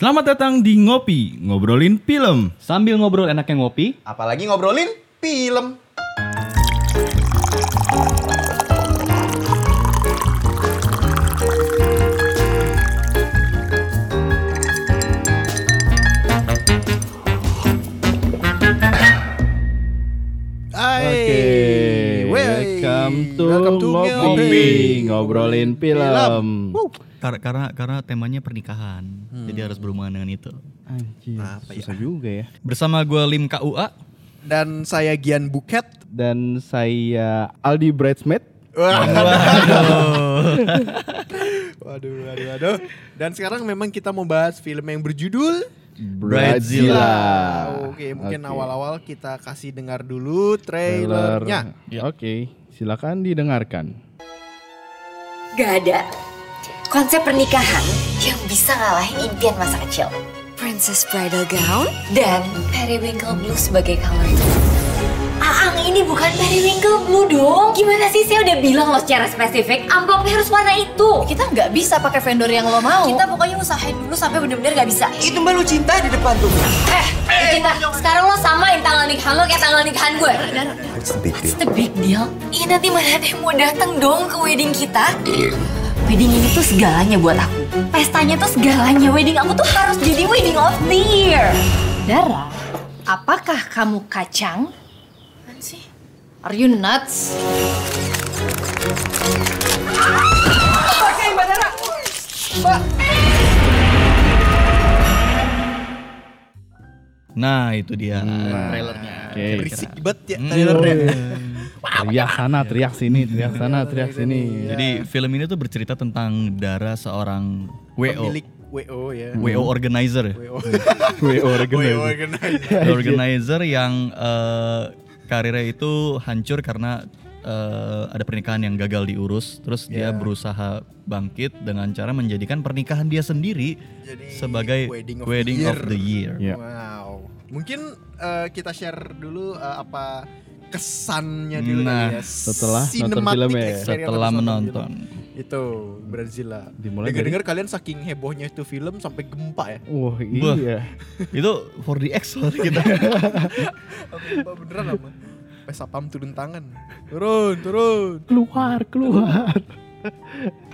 Selamat datang di Ngopi, ngobrolin film. Sambil ngobrol enaknya ngopi, Apalagi ngobrolin film. Hai. Oke, Wey. welcome to, Welcome to Ngopi, Ngopi. ngobrolin film. Wuh. Karena karena karena temanya pernikahan, jadi harus berhubungan dengan itu. Anjir, Apa ya? susah juga ya. Bersama gue Lim KUA. Dan saya Gian Buket. Dan saya Aldi Bridesmaid. Waduh, waduh, waduh, waduh. Dan sekarang memang kita mau bahas film yang berjudul Bridezilla. Oke, mungkin Oke. awal-awal kita kasih dengar dulu trailernya. Ya. Oke, silakan didengarkan. Gak ada konsep pernikahan yang bisa ngalahin impian masa kecil. Princess Bridal Gown dan Periwinkle Blue sebagai color. Aang ini bukan Periwinkle Blue dong. Gimana sih saya udah bilang lo secara spesifik amplopnya harus warna itu. Kita nggak bisa pakai vendor yang lo mau. Kita pokoknya usahain dulu sampai bener-bener gak bisa. Itu mbak lu cinta di depan tuh. Eh, cinta. Sekarang lo samain tanggal nikahan lo kayak tanggal nikahan gue. It's the big What's the big deal? Iya nanti mana ada yang mau datang dong ke wedding kita? Wedding ini tuh segalanya buat aku. Pestanya tuh segalanya. Wedding aku tuh harus jadi wedding of the year. Dara, apakah kamu kacang? Apaan sih? Are you nuts? Nah itu dia trailernya. Oke. Berisik banget ya Hmm. trailernya. Teriak sana, teriak sini, teriak sana, teriak sini. Jadi film ini tuh bercerita tentang Dara seorang WO, Pemilik WO ya. WO organizer, WO. WO WO organizer. organizer. organizer yang eh, karirnya itu hancur karena eh, ada pernikahan yang gagal diurus, terus dia Ya. berusaha bangkit dengan cara menjadikan pernikahan dia sendiri Jadi, sebagai wedding wedding, of of, the year. Ya. Wow. Mungkin eh, kita share dulu eh, apa kesannya dulu Nah, ya. setelah nonton filmnya ya. Setelah nonton menonton. film. Itu Brazila. Dimulai Dengar-dengar kalian saking hebohnya itu film sampai gempa ya. Wah, iya. Itu 4DX loh kita. Gempa beneran apa? Pesapam turun tangan. Turun, turun. keluar keluar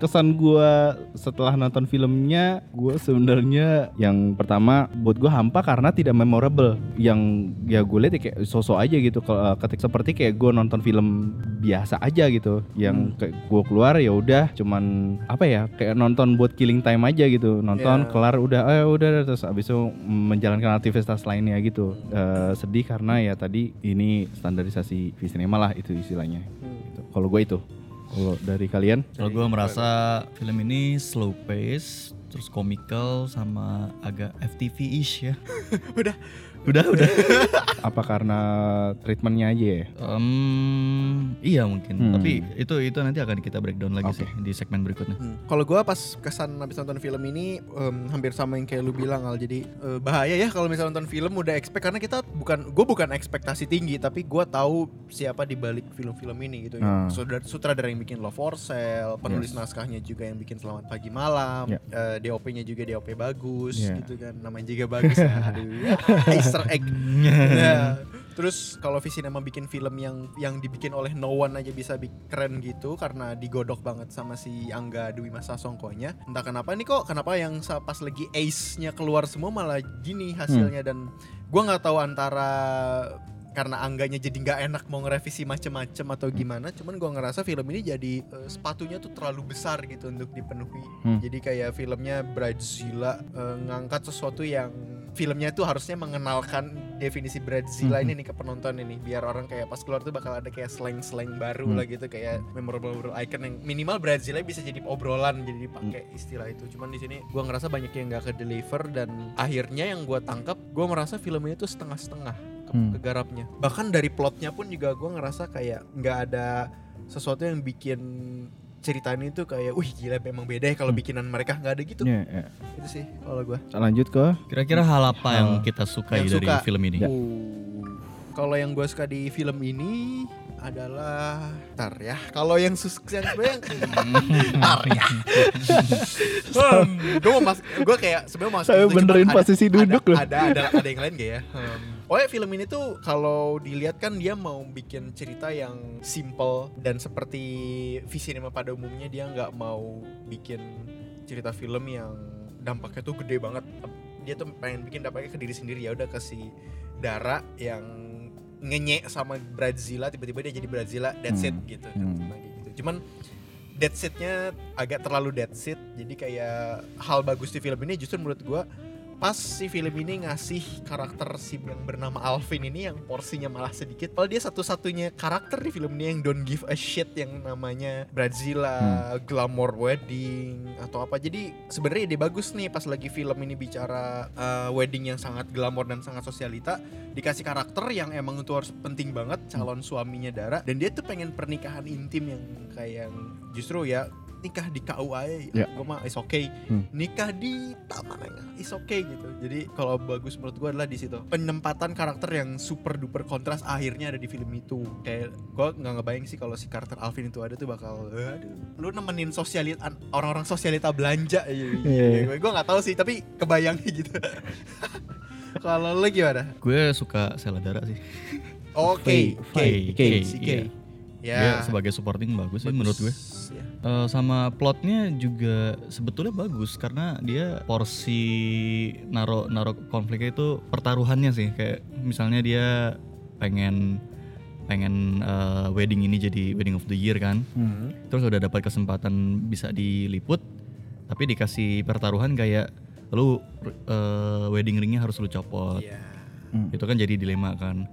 kesan gua setelah nonton filmnya gua sebenarnya yang pertama buat gua hampa karena tidak memorable. Yang ya gue lihat ya kayak sosok aja gitu kalau ketik seperti kayak gua nonton film biasa aja gitu. Yang kayak gua keluar ya udah cuman apa ya kayak nonton buat killing time aja gitu. Nonton Ya. kelar udah eh udah terus abis itu menjalankan aktivitas lainnya gitu. Eh, sedih karena ya tadi ini standarisasi V-Cinema lah itu istilahnya. Gitu. kalau gue itu kalau dari kalian Kalau gue merasa film ini slow pace, terus komikal sama agak FTV-ish ya. Udah. Udah, udah. apa karena treatmentnya aja ya? Em, iya mungkin, Hmm. tapi itu itu nanti akan kita breakdown lagi Oke. sih di segmen berikutnya. Hmm. Kalau gua pas kesan habis nonton film ini em, hampir sama yang kayak lu bilang Al. Jadi eh, bahaya ya kalau misalnya nonton film udah expect karena kita bukan gue bukan ekspektasi tinggi tapi gua tahu siapa di balik film-film ini gitu Hmm. ya. Sutradara, sutradara yang bikin Love for Sale, penulis naskahnya juga yang bikin Selamat Pagi Malam, Ya. eh, DOP-nya juga DOP bagus Ya. gitu kan. Namanya juga bagus ya. Aduh. ya. Easter egg. Ya. Terus kalau visi nama bikin film yang yang dibikin oleh no one aja bisa bi- keren gitu karena digodok banget sama si Angga Dwi Masa Songkonya. Entah kenapa nih kok kenapa yang pas lagi ace-nya keluar semua malah gini hasilnya dan gua nggak tahu antara karena angganya jadi nggak enak mau ngerevisi macem-macem atau gimana cuman gua ngerasa film ini jadi eh, sepatunya tuh terlalu besar gitu untuk dipenuhi Hmm. jadi kayak filmnya Bridezilla eh, ngangkat sesuatu yang filmnya tuh harusnya mengenalkan definisi Bridezilla Hmm. ini nih ke penonton ini biar orang kayak pas keluar tuh bakal ada kayak slang-slang baru Hmm. lah gitu kayak memorable icon yang minimal Bridezilla bisa jadi obrolan jadi dipakai Hmm. istilah itu cuman di sini gua ngerasa banyak yang nggak ke deliver dan akhirnya yang gua tangkap gua ngerasa filmnya itu setengah-setengah ke- Hmm. kegarapnya bahkan dari plotnya pun juga gua ngerasa kayak nggak ada sesuatu yang bikin cerita ini tuh kayak wih gila memang beda ya kalau Hmm. bikinan mereka nggak ada gitu Ya, ya. itu sih kalau gua Lanjut ke Kira-kira hal apa yang Hal kita sukai yang dari suka. film ini? Ya. Uh, kalau yang gue suka di film ini adalah Ntar ya Kalau yang sukses yang sebenarnya Ntar ya hmm, Gue mau mas Gue kayak sebenarnya mau Saya itu, benerin posisi duduk ada, loh. ada, ada, ada yang lain gak ya hmm. Pokoknya film ini tuh kalau dilihat kan dia mau bikin cerita yang simple dan seperti visi cinema pada umumnya dia nggak mau bikin cerita film yang dampaknya tuh gede banget. Dia tuh pengen bikin dampaknya ke diri sendiri ya udah ke si Dara yang ngenyek sama Brazila tiba-tiba dia jadi Brazila that's it Hmm. gitu. Hmm. Nah, kayak gitu. Cuman dead setnya agak terlalu dead set jadi kayak hal bagus di film ini justru menurut gua pas si film ini ngasih karakter sim yang bernama Alvin ini yang porsinya malah sedikit padahal dia satu-satunya karakter di film ini yang don't give a shit yang namanya Brazila, glamour wedding atau apa. Jadi sebenarnya ide bagus nih pas lagi film ini bicara uh, wedding yang sangat glamour dan sangat sosialita dikasih karakter yang emang itu harus penting banget calon suaminya Dara. Dan dia tuh pengen pernikahan intim yang kayak yang justru ya nikah di KUA Ya. gue mah is okay Hmm. nikah di taman ya, is okay gitu jadi kalau bagus menurut gue adalah di situ penempatan karakter yang super duper kontras akhirnya ada di film itu kayak gue nggak ngebayang sih kalau si karakter Alvin itu ada tuh bakal aduh lu nemenin sosialita orang-orang sosialita belanja iya, Iya, iya. gue nggak tahu sih tapi kebayang gitu kalau lu gimana Gue suka Seladara sih. oke si iya. Kay. Ya Dia sebagai supporting bagus sih menurut gue. ya. Eh, sama plotnya juga sebetulnya bagus karena dia porsi naro naro konfliknya itu pertaruhannya sih kayak misalnya dia pengen pengen eh, wedding ini jadi wedding of the year kan Hmm. terus udah dapat kesempatan bisa diliput tapi dikasih pertaruhan kayak lu eh, wedding ringnya harus lu copot Iya. Hmm. itu kan jadi dilema kan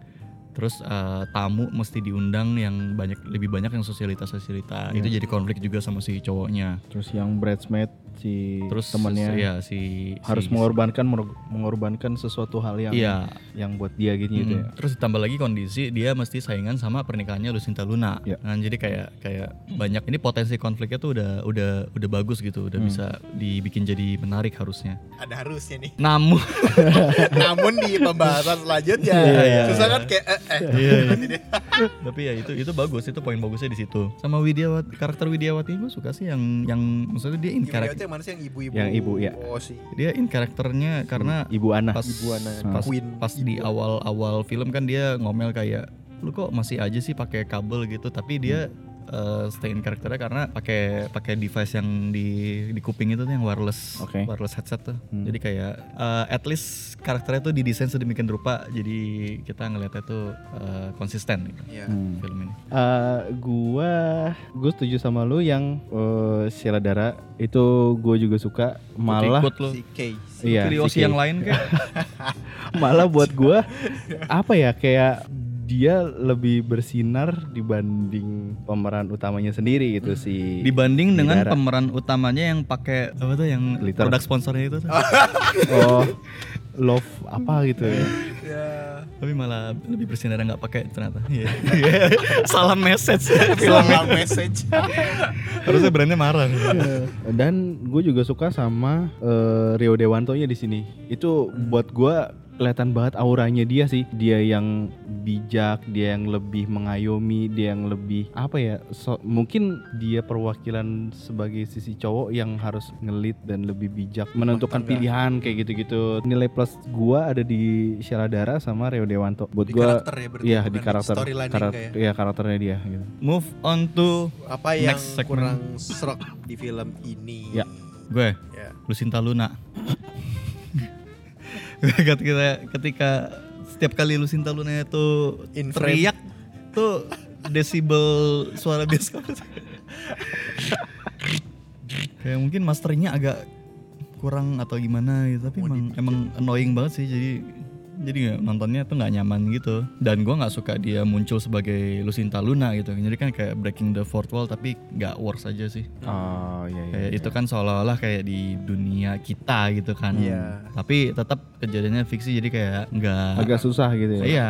terus eh, tamu mesti diundang yang banyak lebih banyak yang sosialita sosialita Iya. itu jadi konflik juga sama si cowoknya Terus yang bridesmaid si terus temannya ya si harus si- mengorbankan mengor- mengorbankan sesuatu hal yang iya yang buat dia gitu, gitu ya. Mm, terus ditambah lagi kondisi dia mesti saingan sama pernikahannya Lucinta Luna Iya. kan jadi kayak kayak banyak ini potensi konfliknya tuh udah udah udah bagus gitu udah Hmm. bisa dibikin jadi menarik harusnya ada harusnya nih namun namun di pembahasan selanjutnya Iya, iya. susah kan kayak eh, eh. Iya, iya. tapi ya itu itu bagus itu poin bagusnya di situ sama Widiawati karakter Widiawati gue suka sih yang yang maksudnya dia in karakter yang mana sih yang ibu-ibu Yang ibu, ya. oh sih dia in karakternya karena Ibu Ana. pas Ibu Ana, pas, Queen. pas di awal-awal film kan dia ngomel kayak lu kok masih aja sih pakai kabel gitu tapi dia uh, stay in karakternya karena pakai pakai device yang di di kuping itu tuh yang wireless Oke. wireless headset tuh Hmm. jadi kayak uh, at least karakternya tuh didesain sedemikian rupa jadi kita ngeliatnya tuh uh, konsisten gitu, Iya. Hmm. film ini Eh, gua gue setuju sama lu yang eh, Sheila Dara itu gue juga suka malah Ikut lu si Kay iya Pilih si yang lain kayak malah buat gua apa ya kayak dia lebih bersinar dibanding pemeran utamanya sendiri gitu si dibanding dengan Dara. pemeran utamanya yang pakai apa tuh yang Glitter. produk sponsornya itu tuh. oh love apa gitu ya? Ya. Tapi malah lebih bersinar nggak pakai ternyata. Iya. salah message. Salah message. Harusnya brandnya marah. Dan gue juga suka sama eh, Rio Dewanto nya di sini. Itu buat gua kelihatan banget auranya dia sih dia yang bijak dia yang lebih mengayomi dia yang lebih apa ya so- mungkin dia perwakilan sebagai sisi cowok yang harus ngelit dan lebih bijak menentukan tangga. pilihan kayak gitu-gitu nilai plus gua ada di Sheila Dara sama Rio Dewanto buat di gua karakter ya berarti Iya bukan di karakter, storyline karakter, kayak iya karakternya dia gitu. move on to apa yang Next segment. kurang serok di film ini Ya. gue Ya. Lucinta Luna ketika ketika setiap kali Lucinta Luna itu In frame. teriak tuh desibel suara bioskop kayak mungkin masternya agak kurang atau gimana gitu tapi emang emang annoying banget sih jadi jadi nontonnya tuh nggak nyaman gitu dan gua nggak suka dia muncul sebagai Lucinta Luna gitu jadi kan kayak breaking the fourth wall tapi nggak works aja sih Oh iya iya. kayak itu kan seolah-olah kayak di dunia kita gitu kan Iya. tapi tetap kejadiannya fiksi jadi kayak nggak agak susah gitu ya. iya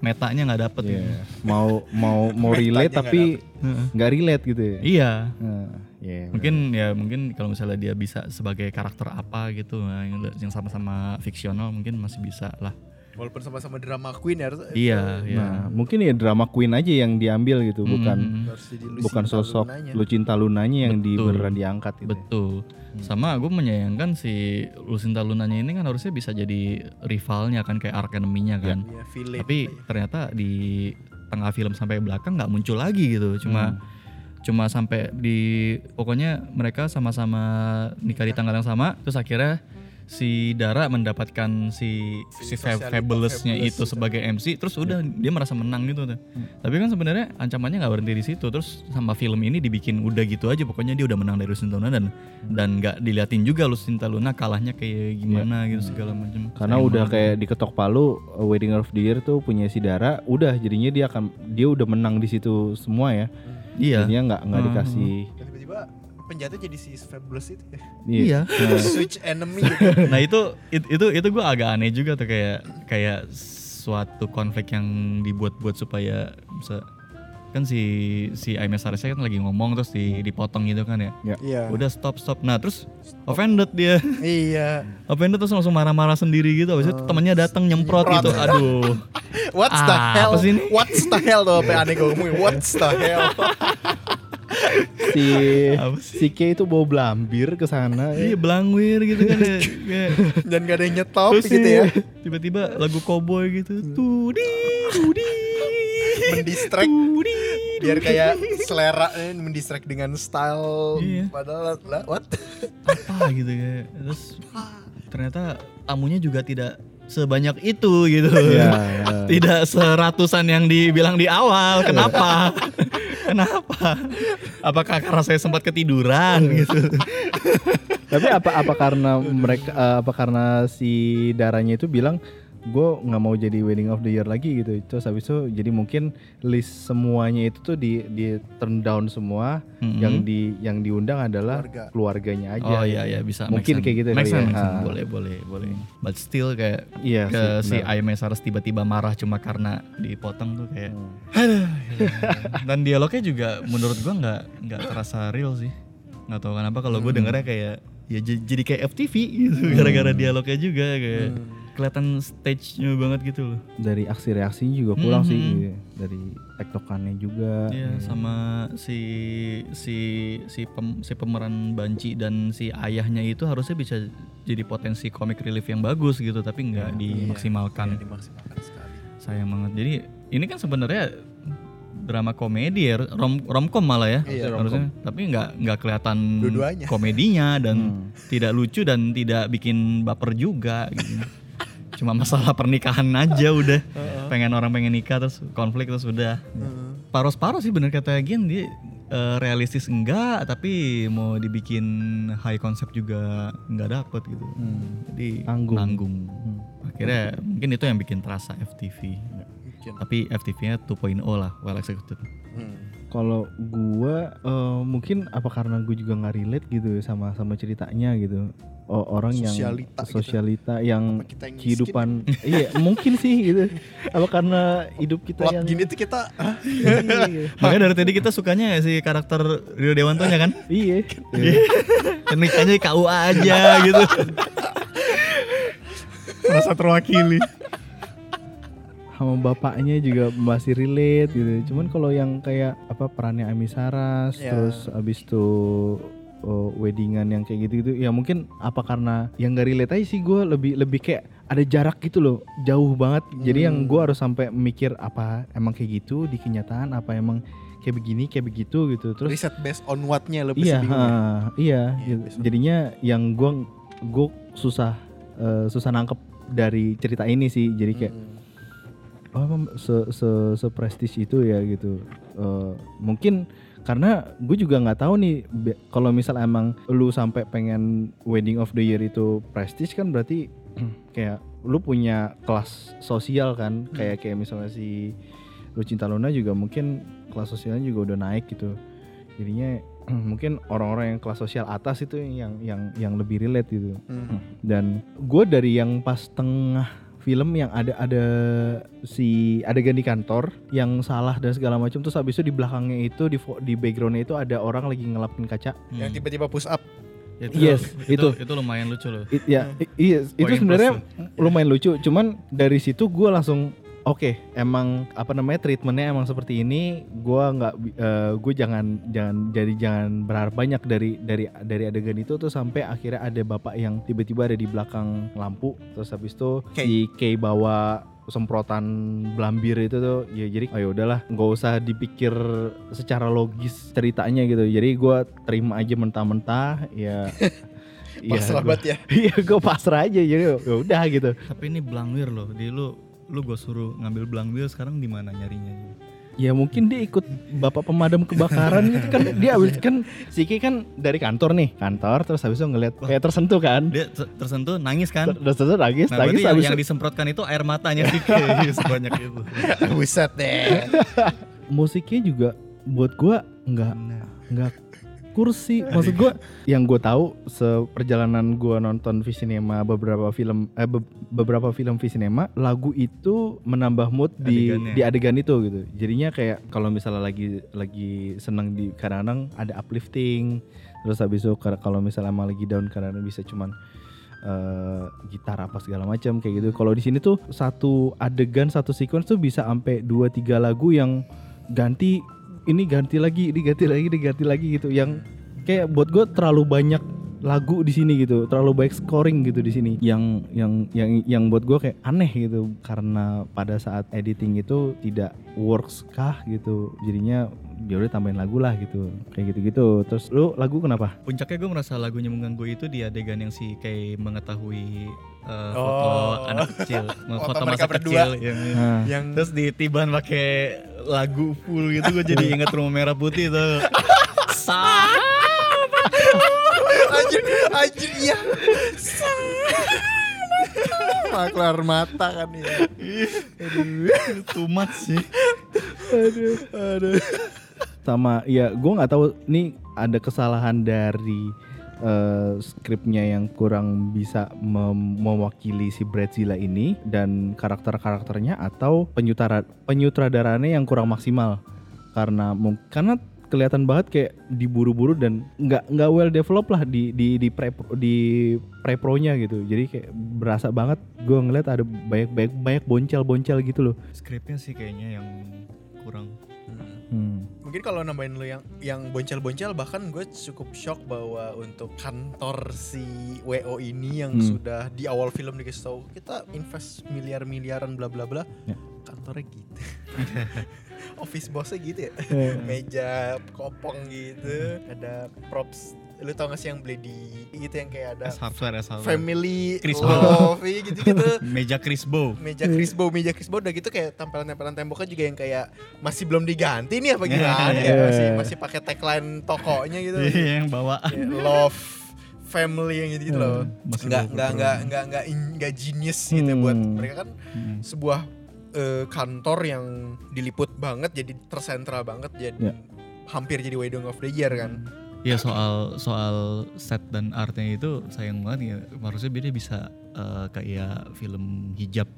metanya nggak dapet Iya. gitu. Mau mau mau relate tapi nggak relate gitu ya. iya Nah, iya, mungkin ya mungkin kalau misalnya dia bisa sebagai karakter apa gitu nah, yang yang sama-sama fiksional mungkin masih bisa lah Walaupun sama-sama drama queen ya harus Iya, iya. Nah, mungkin ya drama queen aja yang diambil gitu, bukan Hmm, harus jadi Lucinta bukan sosok Lunanya. Lucinta Lunanya yang di Betul. beneran diangkat gitu. ya. Betul. Sama gue menyayangkan si Lucinta Lunanya ini kan harusnya bisa jadi rivalnya kan kayak arc enemy-nya kan. Iya. Tapi ternyata di tengah film sampai belakang nggak muncul lagi gitu. Cuma cuma sampai di pokoknya mereka sama-sama nikah di tanggal yang sama terus akhirnya si Dara mendapatkan si si, Si Fab- Fabulous-nya Fabulous itu itu. sebagai MC terus udah dia merasa menang gitu tuh. Tapi kan sebenarnya ancamannya nggak berhenti di situ. Terus sama film ini dibikin udah gitu aja pokoknya dia udah menang dari Lucinta Luna dan dan nggak diliatin juga Lucinta Luna kalahnya kayak gimana gitu segala macam. Karena Sayang udah kayak diketok palu Wedding of the Year tuh punya si Dara, udah jadinya dia akan dia udah menang di situ semua ya. Iya. Jadinya nggak nggak Hmm. dikasih tiba-tiba penjahatnya jadi si Fabulous itu ya. Iya. Nah, Switch enemy gitu. nah itu it- itu itu gue agak aneh juga tuh kayak kayak suatu konflik yang dibuat-buat supaya bisa kan si si Aimes Sarasnya kan lagi ngomong terus di, dipotong gitu kan ya Iya. udah stop stop nah terus offended dia Iya. offended terus langsung marah-marah sendiri gitu habis itu temennya datang nyemprot Nyemprot. gitu aduh What's the Ah, hell? apa sih ini? What's the hell tuh apa yang aneh gue ngomongin? What's the hell? si si K itu bawa belambir ke sana. iya belangwir gitu kan ya. Dan gak ada yang nyetop Terus gitu ya. tiba-tiba lagu cowboy gitu tudi tudi Mendistract. Biar kayak selera eh, mendistract dengan style. Iya. padahal lah what? apa gitu kayak terus ternyata tamunya juga tidak sebanyak itu gitu. Iya, iya. tidak seratusan yang dibilang di awal. Kenapa? Kenapa? Apakah karena saya sempat ketiduran gitu? Tapi apa apa karena mereka eh, apa karena si darahnya itu bilang gue nggak mau jadi wedding of the year lagi gitu terus habis itu jadi mungkin list semuanya itu tuh di di turn down semua Mhm. yang di yang diundang adalah Keluarga. keluarganya aja oh iya iya bisa Mungkin kayak gitu make sense, ya. make sense. Ah. boleh boleh boleh but still kayak iya ke sih, si. Ayame Saras tiba-tiba marah cuma karena dipotong tuh kayak Hmm. dan dialognya juga menurut gua nggak nggak terasa real sih nggak tahu kenapa kalau gue dengernya kayak ya jadi kayak FTV gitu gara-gara dialognya juga kayak kelihatan stage-nya banget gitu loh dari aksi reaksinya juga kurang sih Mhm. gitu. dari tektokannya juga Iya sama si si si pem- si pemeran Banci dan si ayahnya itu harusnya bisa jadi potensi comic relief yang bagus gitu tapi nggak dimaksimalkan Iya, dimaksimalkan sekali. sayang banget jadi ini kan sebenarnya drama komedi ya rom romcom malah ya Iya, harusnya tapi nggak nggak kelihatan Dua-duanya. komedinya dan Hmm. tidak lucu dan tidak bikin baper juga gitu. cuma masalah pernikahan aja udah pengen orang pengen nikah terus konflik terus udah paros-paros sih bener kata Gian dia eh, realistis enggak tapi mau dibikin high concept juga nggak dapet gitu jadi Nanggung. nanggung Hmm. akhirnya mungkin itu yang bikin terasa FTV Mungkin. tapi FTV-nya 2.0 lah well executed Hmm. Kalau gua eh, mungkin apa karena gue juga nggak relate gitu sama sama ceritanya gitu. Orang Sosialita yang gitu. sosialita yang Apa kita yang kehidupan iya mungkin sih gitu. Apa karena hidup kita Plot yang gini tuh kita ah, iya, makanya dari tadi kita sukanya si karakter Rio Dewantonya kan iya. nikahnya KUA aja gitu merasa terwakili sama bapaknya juga masih relate gitu. Cuman kalau yang kayak apa perannya Ami Saras Ya. terus abis itu oh, weddingan yang kayak gitu-gitu ya mungkin apa karena yang gak relate aja sih gue lebih lebih kayak ada jarak gitu loh jauh banget jadi yang gue harus sampai mikir apa emang kayak gitu di kenyataan apa emang kayak begini kayak begitu gitu terus riset based on what-nya lebih iya bingung. ya. ha, iya Iya, gitu. jadinya yang gue gue susah eh, susah nangkep dari cerita ini sih jadi kayak Hmm. oh emang se se se prestige itu ya gitu Eh, mungkin karena gue juga nggak tahu nih kalau misal emang lu sampai pengen wedding of the year itu prestige kan berarti kayak lu punya kelas sosial kan. Kayak kayak misalnya si Lucinta Luna juga mungkin kelas sosialnya juga udah naik gitu. Jadinya mungkin orang-orang yang kelas sosial atas itu yang yang yang lebih relate gitu. Hmm. dan gue dari yang pas tengah film yang ada ada si adegan di kantor yang salah dan segala macam terus habis itu di belakangnya itu di di backgroundnya itu ada orang lagi ngelapin kaca Yang tiba-tiba push up. Itu, Yes, itu, itu. itu lumayan lucu loh. It- ya, i- iya, itu Poin sebenarnya lumayan lucu. Cuman dari situ gue langsung oke, emang apa namanya treatmentnya emang seperti ini. Gue nggak, gue jangan jangan jadi jangan berharap banyak dari dari dari adegan itu tuh sampai akhirnya ada bapak yang tiba-tiba ada di belakang lampu. Terus habis itu Kay. si Kay bawa semprotan blambir itu tuh ya jadi ayo udahlah nggak usah dipikir secara logis ceritanya gitu jadi gua terima aja mentah-mentah ya Iya, Pasrah gua- banget ya. Iya gue pasrah aja jadi ya udah gitu. Tapi ini blangwir loh. Di lu lu gue suruh ngambil blangwir sekarang di mana nyarinya? Ya mungkin dia ikut bapak pemadam kebakaran gitu kan dia habis kan Siki kan dari kantor nih kantor terus habis itu ngeliat kayak tersentuh kan. Dia ter- tersentuh nangis kan? Terus terus nangis Nah, nangis yang, habis yang itu disemprotkan itu air matanya kayak sebanyak itu. Buset deh. musiknya juga buat gua nggak nggak kursi. Maksud gua yang gue tahu seperjalanan gua nonton Visinema beberapa film eh be- beberapa film Visinema lagu itu menambah mood di Adegannya. di adegan itu gitu. Jadinya kayak kalau misalnya lagi lagi seneng di kadang-kadang ada uplifting. Terus habis itu kalau misalnya emang lagi down kadang-kadang bisa cuman eh, gitar apa segala macam kayak gitu. Kalau di sini tuh satu adegan satu sequence tuh bisa sampai dua tiga lagu yang ganti ini ganti lagi ini ganti lagi ini ganti lagi gitu. Yang kayak buat gue terlalu banyak lagu di sini gitu terlalu baik scoring gitu di sini. Yang yang yang yang buat gue kayak aneh gitu karena pada saat editing itu tidak works kah gitu. Jadinya dia udah tambahin lagu lah gitu kayak gitu gitu terus lu lagu kenapa? Puncaknya gue merasa lagunya mengganggu itu di adegan yang si kayak mengetahui eh, Oh. foto anak kecil, Foto foto masa berdua. kecil yang nah, Yang terus ditiban pakai lagu full gitu gue jadi inget rumah merah putih tuh. anjir, anjir iya. Maklar mata kan ya. Too much sih. aduh aduh sama ya gue nggak tahu nih ada kesalahan dari eh, skripnya yang kurang bisa mem- mewakili si Bradzilla ini dan karakter-karakternya atau penyutara penyutradaranya yang kurang maksimal karena karena kelihatan banget kayak diburu-buru dan nggak nggak well develop lah di di di pre di pre pro-nya gitu jadi kayak berasa banget gue ngeliat ada banyak banyak banyak boncel-boncel gitu loh Skripnya sih kayaknya yang kurang. Hmm. Mungkin kalau nambahin lu yang yang boncel-boncel bahkan gue cukup shock bahwa untuk kantor si WO ini yang Hmm. sudah di awal film dikasih tahu kita invest miliar-miliaran bla bla bla. Ya. Kantornya gitu. Office bossnya gitu ya. Eh, Meja kopong gitu, ada props lu tau gak sih yang beli di itu yang kayak ada S hardware, S hardware. family Chris coffee gitu-gitu Meja Chris Bow. meja Crisbo, meja Crisbo udah gitu kayak tempelan-tempelan temboknya juga yang kayak masih belum diganti nih apa gimana ya Iya. masih masih pakai tagline tokonya gitu Iya yang bawa. Kayak love family yang gitu, -gitu loh nggak nggak nggak nggak nggak nggak genius gitu ya buat Hmm. mereka kan Hmm. sebuah eh, kantor yang diliput banget jadi tersentral banget jadi Ya. hampir jadi wedding of the year kan Iya soal soal set dan artnya itu sayang banget ya. Harusnya dia bisa eh, kayak film hijab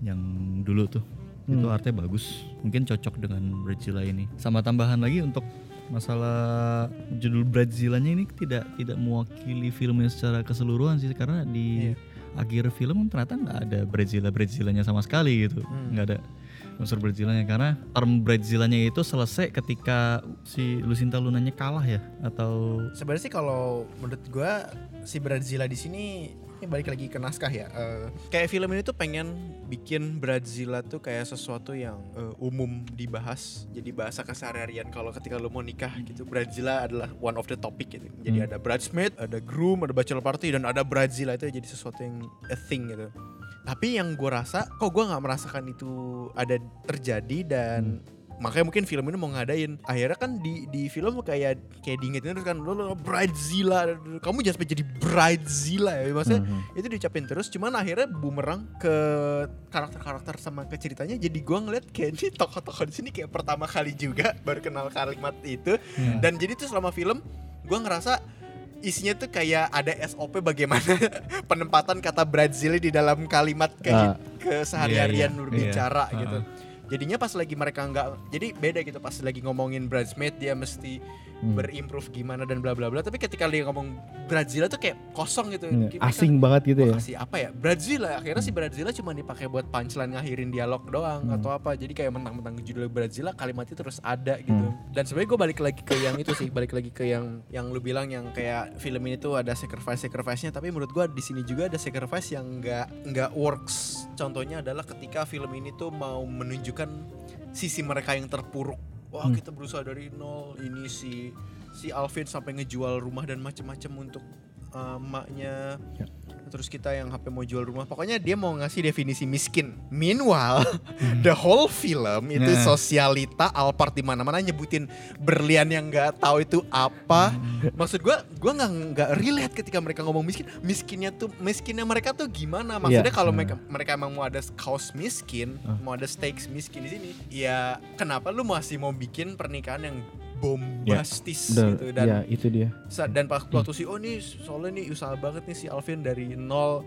yang dulu tuh. Itu Hmm. artnya bagus. Mungkin cocok dengan Bradzilla ini. Sama tambahan lagi untuk masalah judul Bradzillanya ini tidak tidak mewakili filmnya secara keseluruhan sih karena di Iya. akhir film ternyata nggak ada Bradzilla Bradzillanya sama sekali gitu. Hmm. Nggak ada unsur Bradzillanya karena term Bradzillanya itu selesai ketika si Lucinta Lunanya kalah ya atau sebenarnya sih kalau menurut gua si Bradzilla di sini ini balik lagi ke naskah ya. Eh, kayak film ini tuh pengen bikin Bradzilla tuh kayak sesuatu yang eh, umum dibahas. Jadi bahasa keseharian kalau ketika lu mau nikah gitu, Bradzilla adalah one of the topic gitu. Jadi Hmm. ada bridesmaid, ada groom, ada bachelor party dan ada Bradzilla itu jadi sesuatu yang a thing gitu. Tapi yang gue rasa, kok gue nggak merasakan itu ada terjadi dan makanya mungkin film ini mau ngadain. Akhirnya kan di di film kayak kayak diingetin terus kan lo lo bridezilla kamu jangan sampai jadi bridezilla ya maksudnya Mhm. itu diucapin terus cuman akhirnya bumerang ke karakter-karakter sama ke ceritanya. Jadi gua ngeliat kayak ini tokoh-tokoh di sini kayak pertama kali juga baru kenal kalimat itu. Hmm. dan jadi tuh selama film gua ngerasa isinya tuh kayak ada SOP bagaimana penempatan kata Brazil di dalam kalimat kayak Ah. keseharian Iya, iya, berbicara iya. gitu. Jadinya pas lagi mereka nggak jadi beda gitu pas lagi ngomongin bridesmaid dia mesti Hmm. berimprove gimana dan bla bla bla tapi ketika dia ngomong Brazil tuh kayak kosong gitu Mereka- asing banget gitu ya. kasih apa ya Brazil akhirnya si Brazil cuma dipakai buat punchline ngakhirin dialog doang Hmm. atau apa jadi kayak mentang-mentang judul Brazil kalimatnya terus ada gitu Hmm. dan sebenarnya gue balik lagi ke yang itu sih balik lagi ke yang yang lu bilang yang kayak film ini tuh ada sacrifice sacrifice nya tapi menurut gue di sini juga ada sacrifice yang nggak nggak works contohnya adalah ketika film ini tuh mau menunjukkan sisi mereka yang terpuruk wah Hmm. kita berusaha dari nol ini si si Alvin sampai ngejual rumah dan macem-macem untuk uh, emaknya Ya. Terus kita yang HP mau jual rumah pokoknya dia mau ngasih definisi miskin meanwhile Hmm. the whole film itu Nah. sosialita Alphard di mana-mana nyebutin berlian yang nggak tahu itu apa Hmm. maksud gua gua nggak nggak relate ketika mereka ngomong miskin miskinnya tuh miskinnya mereka tuh gimana maksudnya Iya. kalau Hmm. mereka mereka emang mau ada kaos miskin Ah. mau ada stakes miskin di sini ya kenapa lu masih mau bikin pernikahan yang bombastis Udah, gitu dan ya itu dia. Dan pas waktu si oh nih soalnya nih usaha banget nih si Alvin dari nol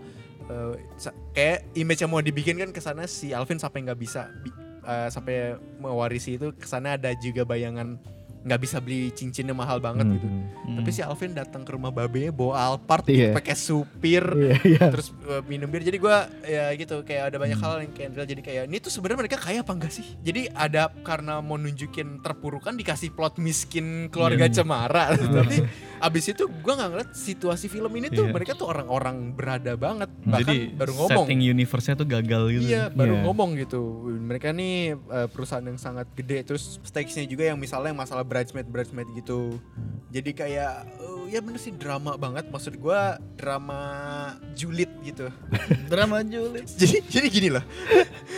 sa- kayak image yang mau dibikin kan ke sana si Alvin sampai nggak bisa bi- eh, sampai mewarisi itu ke sana ada juga bayangan nggak bisa beli cincinnya mahal banget gitu Hmm. tapi si Alvin datang ke rumah babenya bawa Alphard Iya. pakai supir Iya, iya. terus uh, minum bir jadi gua ya gitu kayak ada banyak Hmm. hal yang kayak real. jadi kayak ini tuh sebenarnya mereka kaya apa enggak sih jadi ada karena mau nunjukin terpurukan dikasih plot miskin keluarga Hmm. cemara tapi abis itu gua nggak ngeliat situasi film ini tuh Iya. mereka tuh orang-orang berada banget bahkan Jadi baru ngomong setting universe-nya tuh gagal gitu. Iya baru Iya. ngomong gitu Mereka nih uh, perusahaan yang sangat gede Terus stakesnya juga yang misalnya yang masalah bridesmaid bridesmaid gitu. Jadi kayak uh, ya bener sih drama banget. Maksud gua drama julid gitu. Drama Juliet. Jadi jadi gini loh.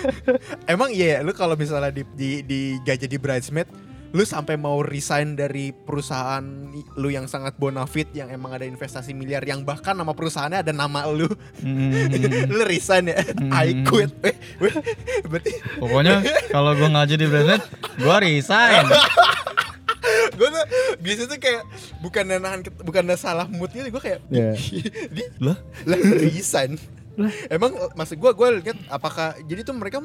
Emang iya ya lu kalau misalnya di, di, di gak jadi bridesmaid lu sampai mau resign dari perusahaan lu yang sangat bonafit yang emang ada investasi miliar yang bahkan nama perusahaannya ada nama lu. Hmm. lu resign ya? I quit. Weh, weh, berarti Pokoknya kalau gua nggak jadi president, gua resign. gue tuh bisa tuh kayak bukan nahan bukan salah moodnya gue kayak Iya. di Lah? lah resign emang maksud gue gue lihat apakah jadi tuh mereka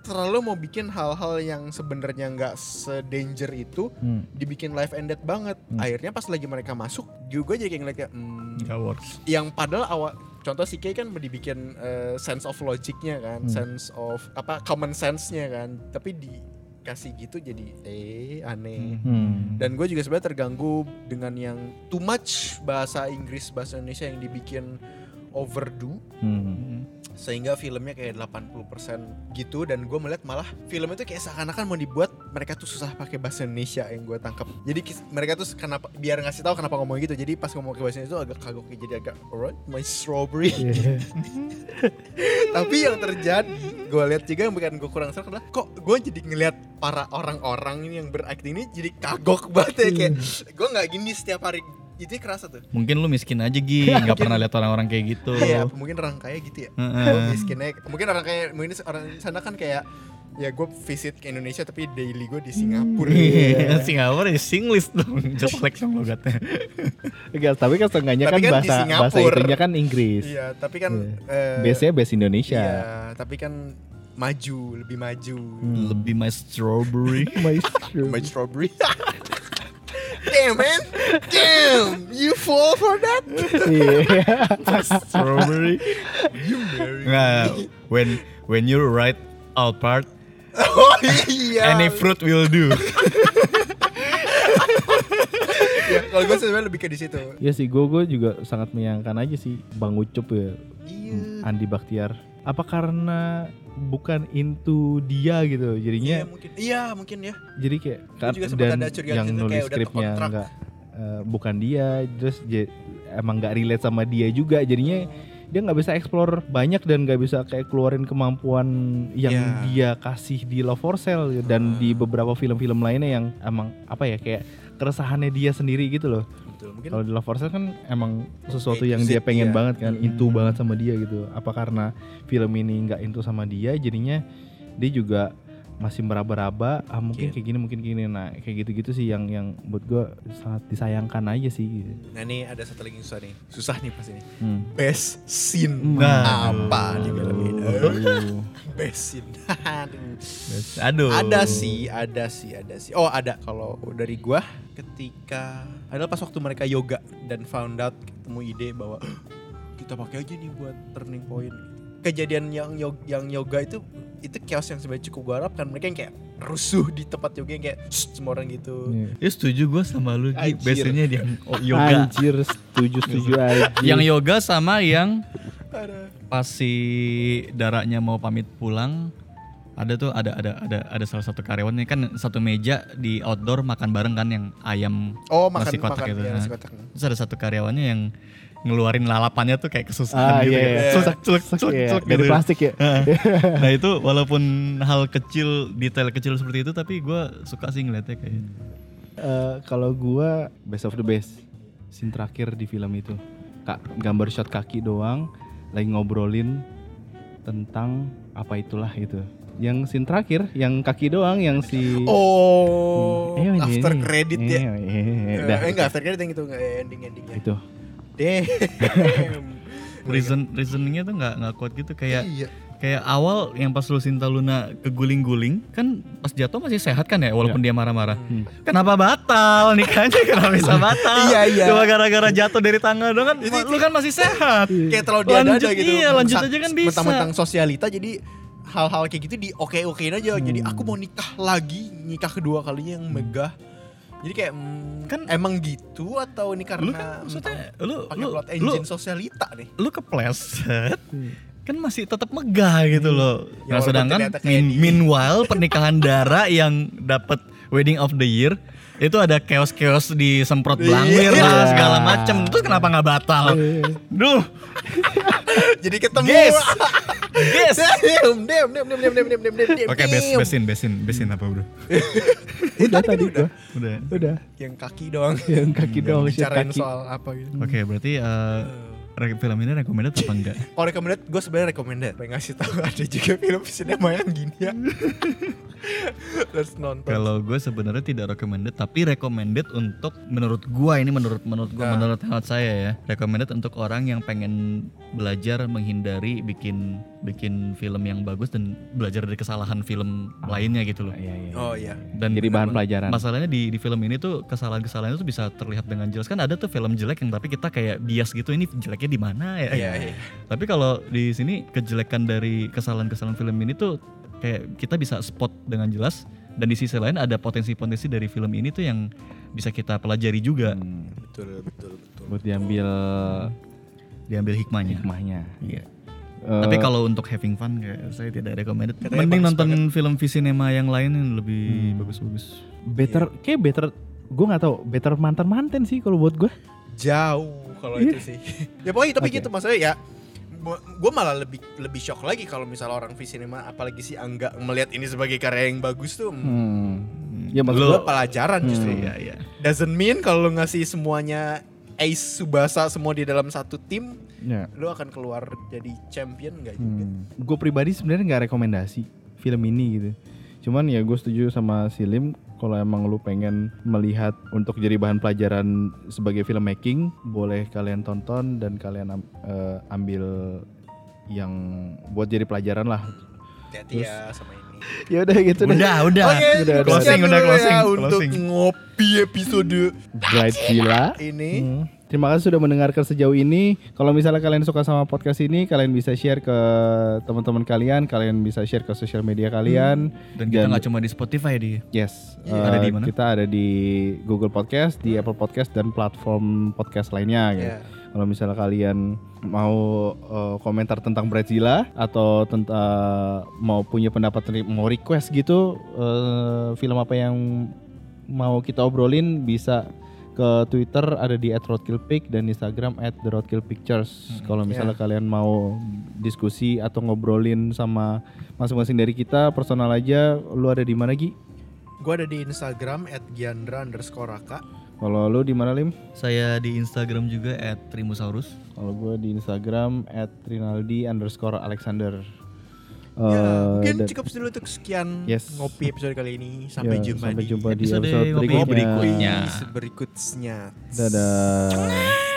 terlalu mau bikin hal-hal yang sebenarnya nggak sedanger itu Hmm. dibikin live ended banget Hmm. akhirnya pas lagi mereka masuk juga jadi kayak ngeliat kayak hmm, Nggak works. yang padahal awal contoh si Kay kan dibikin eh, sense of logicnya kan Hmm. sense of apa common sense-nya kan tapi dikasih gitu jadi eh aneh Hmm. dan gue juga sebenarnya terganggu dengan yang too much bahasa Inggris bahasa Indonesia yang dibikin overdo Hmm. Sehingga filmnya kayak 80% gitu dan gue melihat malah film itu kayak seakan-akan mau dibuat mereka tuh susah pakai bahasa Indonesia yang gue tangkap jadi mereka tuh kenapa biar ngasih tahu kenapa ngomong gitu. Jadi pas ngomong ke bahasa Indonesia tuh agak kagok jadi agak alright my strawberry. Iya. tapi yang terjadi gue lihat juga yang bukan gue kurang serk adalah kok gue jadi ngelihat para orang-orang ini yang berakting ini jadi kagok banget ya. Kayak gue nggak gini setiap hari itu kerasa tuh Mungkin lu miskin aja Gi, nggak pernah lihat orang-orang kayak gitu. Iya, mungkin orang kaya gitu ya. Miskinnya, mungkin orang kaya, mungkin orang di sana kan kayak ya gue visit ke Indonesia tapi daily gue di Singapura. Iya, Singapura ya Singlish dong, just like dong logatnya. Enggak, tapi kan setengahnya Tapi kan, kan di bahasa bahasa Singapura. itunya kan Inggris. Iya, tapi kan Iya. eh, Biasanya base Indonesia. Iya, tapi kan maju, lebih maju. Hmm. Lebih my strawberry. Maestro. My strawberry. Damn man, damn, you fall for that. Iya. strawberry. You marry. Nah, when when you write out part, Oh iya. any fruit will do. Ya, kalau gue sebenarnya lebih ke di situ. Ya sih, gue gue juga sangat menyayangkan aja sih Bang Ucup ya, Iya. Andi Baktiar. Apa karena bukan into dia gitu, Iya jadinya mungkin. Iya mungkin ya. jadi kayak kan dan yang gitu, nulis skripnya enggak eh, bukan dia, terus emang nggak relate sama dia juga, jadinya dia nggak bisa explore banyak dan nggak bisa kayak keluarin kemampuan yang Ya. dia kasih di Love for Sale dan di beberapa film-film lainnya yang emang apa ya kayak keresahannya dia sendiri gitu loh. Betul. Mungkin Kalau di Love for Sale kan emang sesuatu yang dia pengen dia. banget kan, Hmm. into banget sama dia gitu. Apa karena film ini nggak into sama dia, jadinya dia juga masih meraba-raba. Ah mungkin Mungkin. kayak gini, mungkin gini. Nah kayak gitu-gitu sih yang yang buat gue sangat disayangkan aja sih. Gitu. Nah ini ada satu lagi susah nih Susah nih pas ini Hmm. Best scene Nah. Apa di film ini. Best scene. Aduh. Aduh. Ada sih, ada sih, ada sih. Oh ada kalau dari gua ketika adalah pas waktu mereka yoga dan found out ketemu ide bahwa "Ah, kita pakai aja nih buat turning point. Kejadian yang yoga, yang yoga itu itu chaos yang sebenarnya cukup gua harapkan mereka yang kayak rusuh di tempat yoga yang kayak semua orang gitu. Iya. Ya setuju gue sama lu Gi. Biasanya dia oh, yoga. Anjir, setuju setuju aja. Yang yoga sama yang Ada. pas si darahnya mau pamit pulang ada tuh ada ada ada ada salah satu karyawannya kan satu meja di outdoor makan bareng kan yang ayam Oh makan nasi kotak makan itu. ya, Nah. nasi kotak. Terus ada satu karyawannya yang ngeluarin lalapannya tuh kayak kesusahan Ah gitu. iya, gitu. iya. Celuk, celuk, Celuk, celuk, iya. celuk Dari gitu. plastik ya. nah itu walaupun hal kecil, detail kecil seperti itu tapi gua suka sih ngeliatnya kayak Eh, kalau gua best of the best scene terakhir di film itu kak gambar shot kaki doang lagi ngobrolin tentang apa itulah itu yang scene terakhir yang kaki doang yang si Oh, Eh, ini, after ini. credit Eh, ya. eh, eh, Eh, dah. eh, enggak after credit yang itu enggak ending endingnya. itu Damn. reason reasoningnya tuh nggak nggak kuat gitu kayak Iya. kayak awal yang pas Lucinta Luna keguling-guling kan pas jatuh masih sehat kan ya walaupun dia marah-marah. Hmm. Kenapa batal nikahnya kenapa bisa batal? Iya, iya. Cuma gara-gara jatuh dari tangga doang kan Ini- lu kan masih sehat. Kayak terlalu diada Lanjut, gitu. iya, lanjut aja kan bisa. Mentang-mentang sosialita jadi hal-hal kayak gitu di oke-okein aja. Jadi Hmm. aku mau nikah lagi, nikah kedua kalinya yang megah. Jadi kayak hmm, Kan- emang gitu atau ini Lu karena kan maksudnya lu pakai lu plot lu, engine sosialita nih. lu kepleset kan masih tetap megah gitu loh. Ya, nah sedangkan min- meanwhile pernikahan Dara yang dapat wedding of the year itu ada chaos-chaos disemprot Iya. lah segala macem Terus kenapa nggak batal? Duh, Jadi ketemu. Yes. yes. Damn, damn, damn, damn, damn, damn, damn, damn, damn, Oke, bes besin, besin, besin apa bro? udah tadi gua Udah. udah Yang kaki doang. yang kaki doang Bicarain soal apa gitu. Oke, berarti eh, re- film ini recommended apa enggak? Kalau recommended, gue sebenarnya recommended. Pengen ngasih tahu ada juga film sinema yang gini ya. Harus nonton. Kalau gue sebenarnya tidak recommended, tapi recommended untuk menurut gua ini menurut menurut gua Nah. menurut hemat saya ya, recommended untuk orang yang pengen belajar menghindari bikin bikin film yang bagus dan belajar dari kesalahan film lainnya gitu loh. Iya, iya. Oh iya. Dan Jadi bahan pelajaran. Masalahnya di di film ini tuh kesalahan-kesalahan itu bisa terlihat dengan jelas kan ada tuh film jelek yang tapi kita kayak bias gitu ini jeleknya di mana ya. Iya, iya. Tapi kalau di sini kejelekan dari kesalahan-kesalahan film ini tuh kayak kita bisa spot dengan jelas dan di sisi lain ada potensi-potensi dari film ini tuh yang bisa kita pelajari juga Hmm, Betul, betul, betul. buat diambil diambil hikmahnya. hikmahnya Iya. Eh, Tapi kalau untuk having fun kayak saya tidak recommended. Katanya Mending nonton film Visinema yang lain yang lebih Hmm. bagus-bagus. better kayak better gue nggak tahu better mantan mantan sih kalau buat gue Jauh kalau itu sih. ya pokoknya tapi Oke. gitu maksudnya ya gue malah lebih lebih shock lagi kalau misalnya orang V-Cinema apalagi si Angga melihat ini sebagai karya yang bagus tuh hmm. hmm. ya maksud gue pelajaran Hmm. justru Iya, iya. doesn't mean kalau lu ngasih semuanya Ace Subasa semua di dalam satu tim ya lu akan keluar jadi champion nggak juga gue pribadi sebenarnya nggak rekomendasi film ini gitu cuman ya gue setuju sama Silim kalau emang lu pengen melihat untuk jadi bahan pelajaran sebagai filmmaking boleh kalian tonton dan kalian am- eh, ambil yang buat jadi pelajaran lah hati-hati ya sama ini ya udah gitu deh Udah, udah. Oke, udah, udah. Closing, udah closing, ya untuk closing. ngopi episode Bright Villa ini. Hmm. Terima kasih sudah mendengarkan sejauh ini. Kalau misalnya kalian suka sama podcast ini, kalian bisa share ke teman-teman kalian, kalian bisa share ke sosial media kalian. Dan kita Dan- nggak cuma di Spotify di Yes, Iya. eh, Ada di mana? Kita ada di Google Podcast, di Apple Podcast dan platform podcast lainnya. Gitu. Ya. Kalau misalnya kalian mau eh, komentar tentang Brazila atau tentang mau punya pendapat mau request gitu eh, film apa yang mau kita obrolin bisa ke Twitter ada di @roadkillpic dan Instagram @theroadkillpictures. Kalau misalnya kalian mau diskusi atau ngobrolin sama masing-masing dari kita personal aja, lu ada di mana Gi? Gue ada di Instagram @giandra underscore raka. Kalau lu di mana Lim? saya di Instagram juga @trimusaurus. Kalau gue di Instagram @rinaldi ya, Eh, mungkin dan- cukup dulu untuk sekian Yes. ngopi episode kali ini. Sampai ya, jumpa sampai di jumpa di episode episode ngopi berikutnya. berikutnya. berikutnya. Dadah.